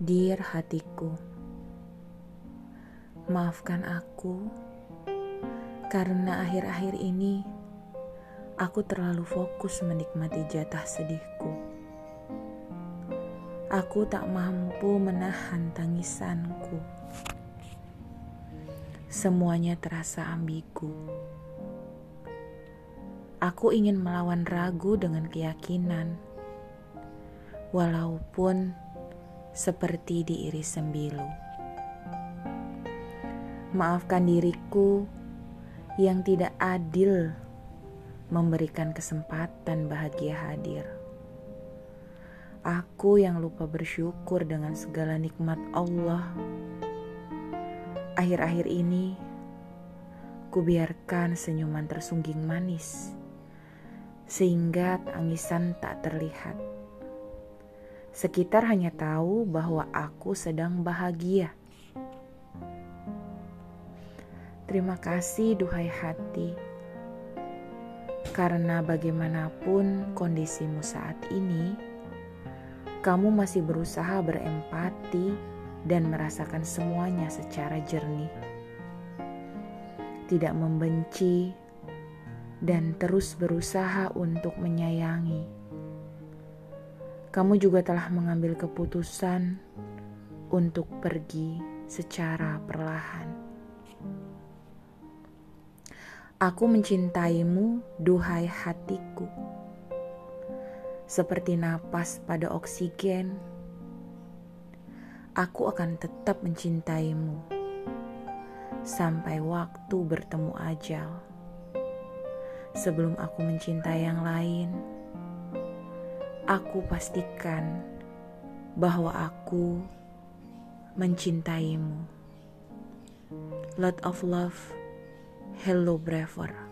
Dear hatiku, maafkan aku karena akhir-akhir ini aku terlalu fokus menikmati jatah sedihku. Aku tak mampu menahan tangisanku. Semuanya terasa ambigu. Aku ingin melawan ragu dengan keyakinan, walaupun seperti diiris sembilu. Maafkan diriku yang tidak adil memberikan kesempatan bahagia hadir. Aku yang lupa bersyukur dengan segala nikmat Allah. Akhir-akhir ini, kubiarkan senyuman tersungging manis, sehingga tangisan tak terlihat Sekitar hanya tahu bahwa aku sedang bahagia. Terima kasih, duhai hati, karena bagaimanapun kondisimu saat ini, kamu masih berusaha berempati dan merasakan semuanya secara jernih, tidak membenci, dan terus berusaha untuk menyayangi kamu juga telah mengambil keputusan untuk pergi secara perlahan. Aku mencintaimu, duhai hatiku, seperti napas pada oksigen. Aku akan tetap mencintaimu sampai waktu bertemu ajal. Sebelum aku mencintai yang lain aku pastikan bahwa aku mencintaimu. Lot of love, hello braver.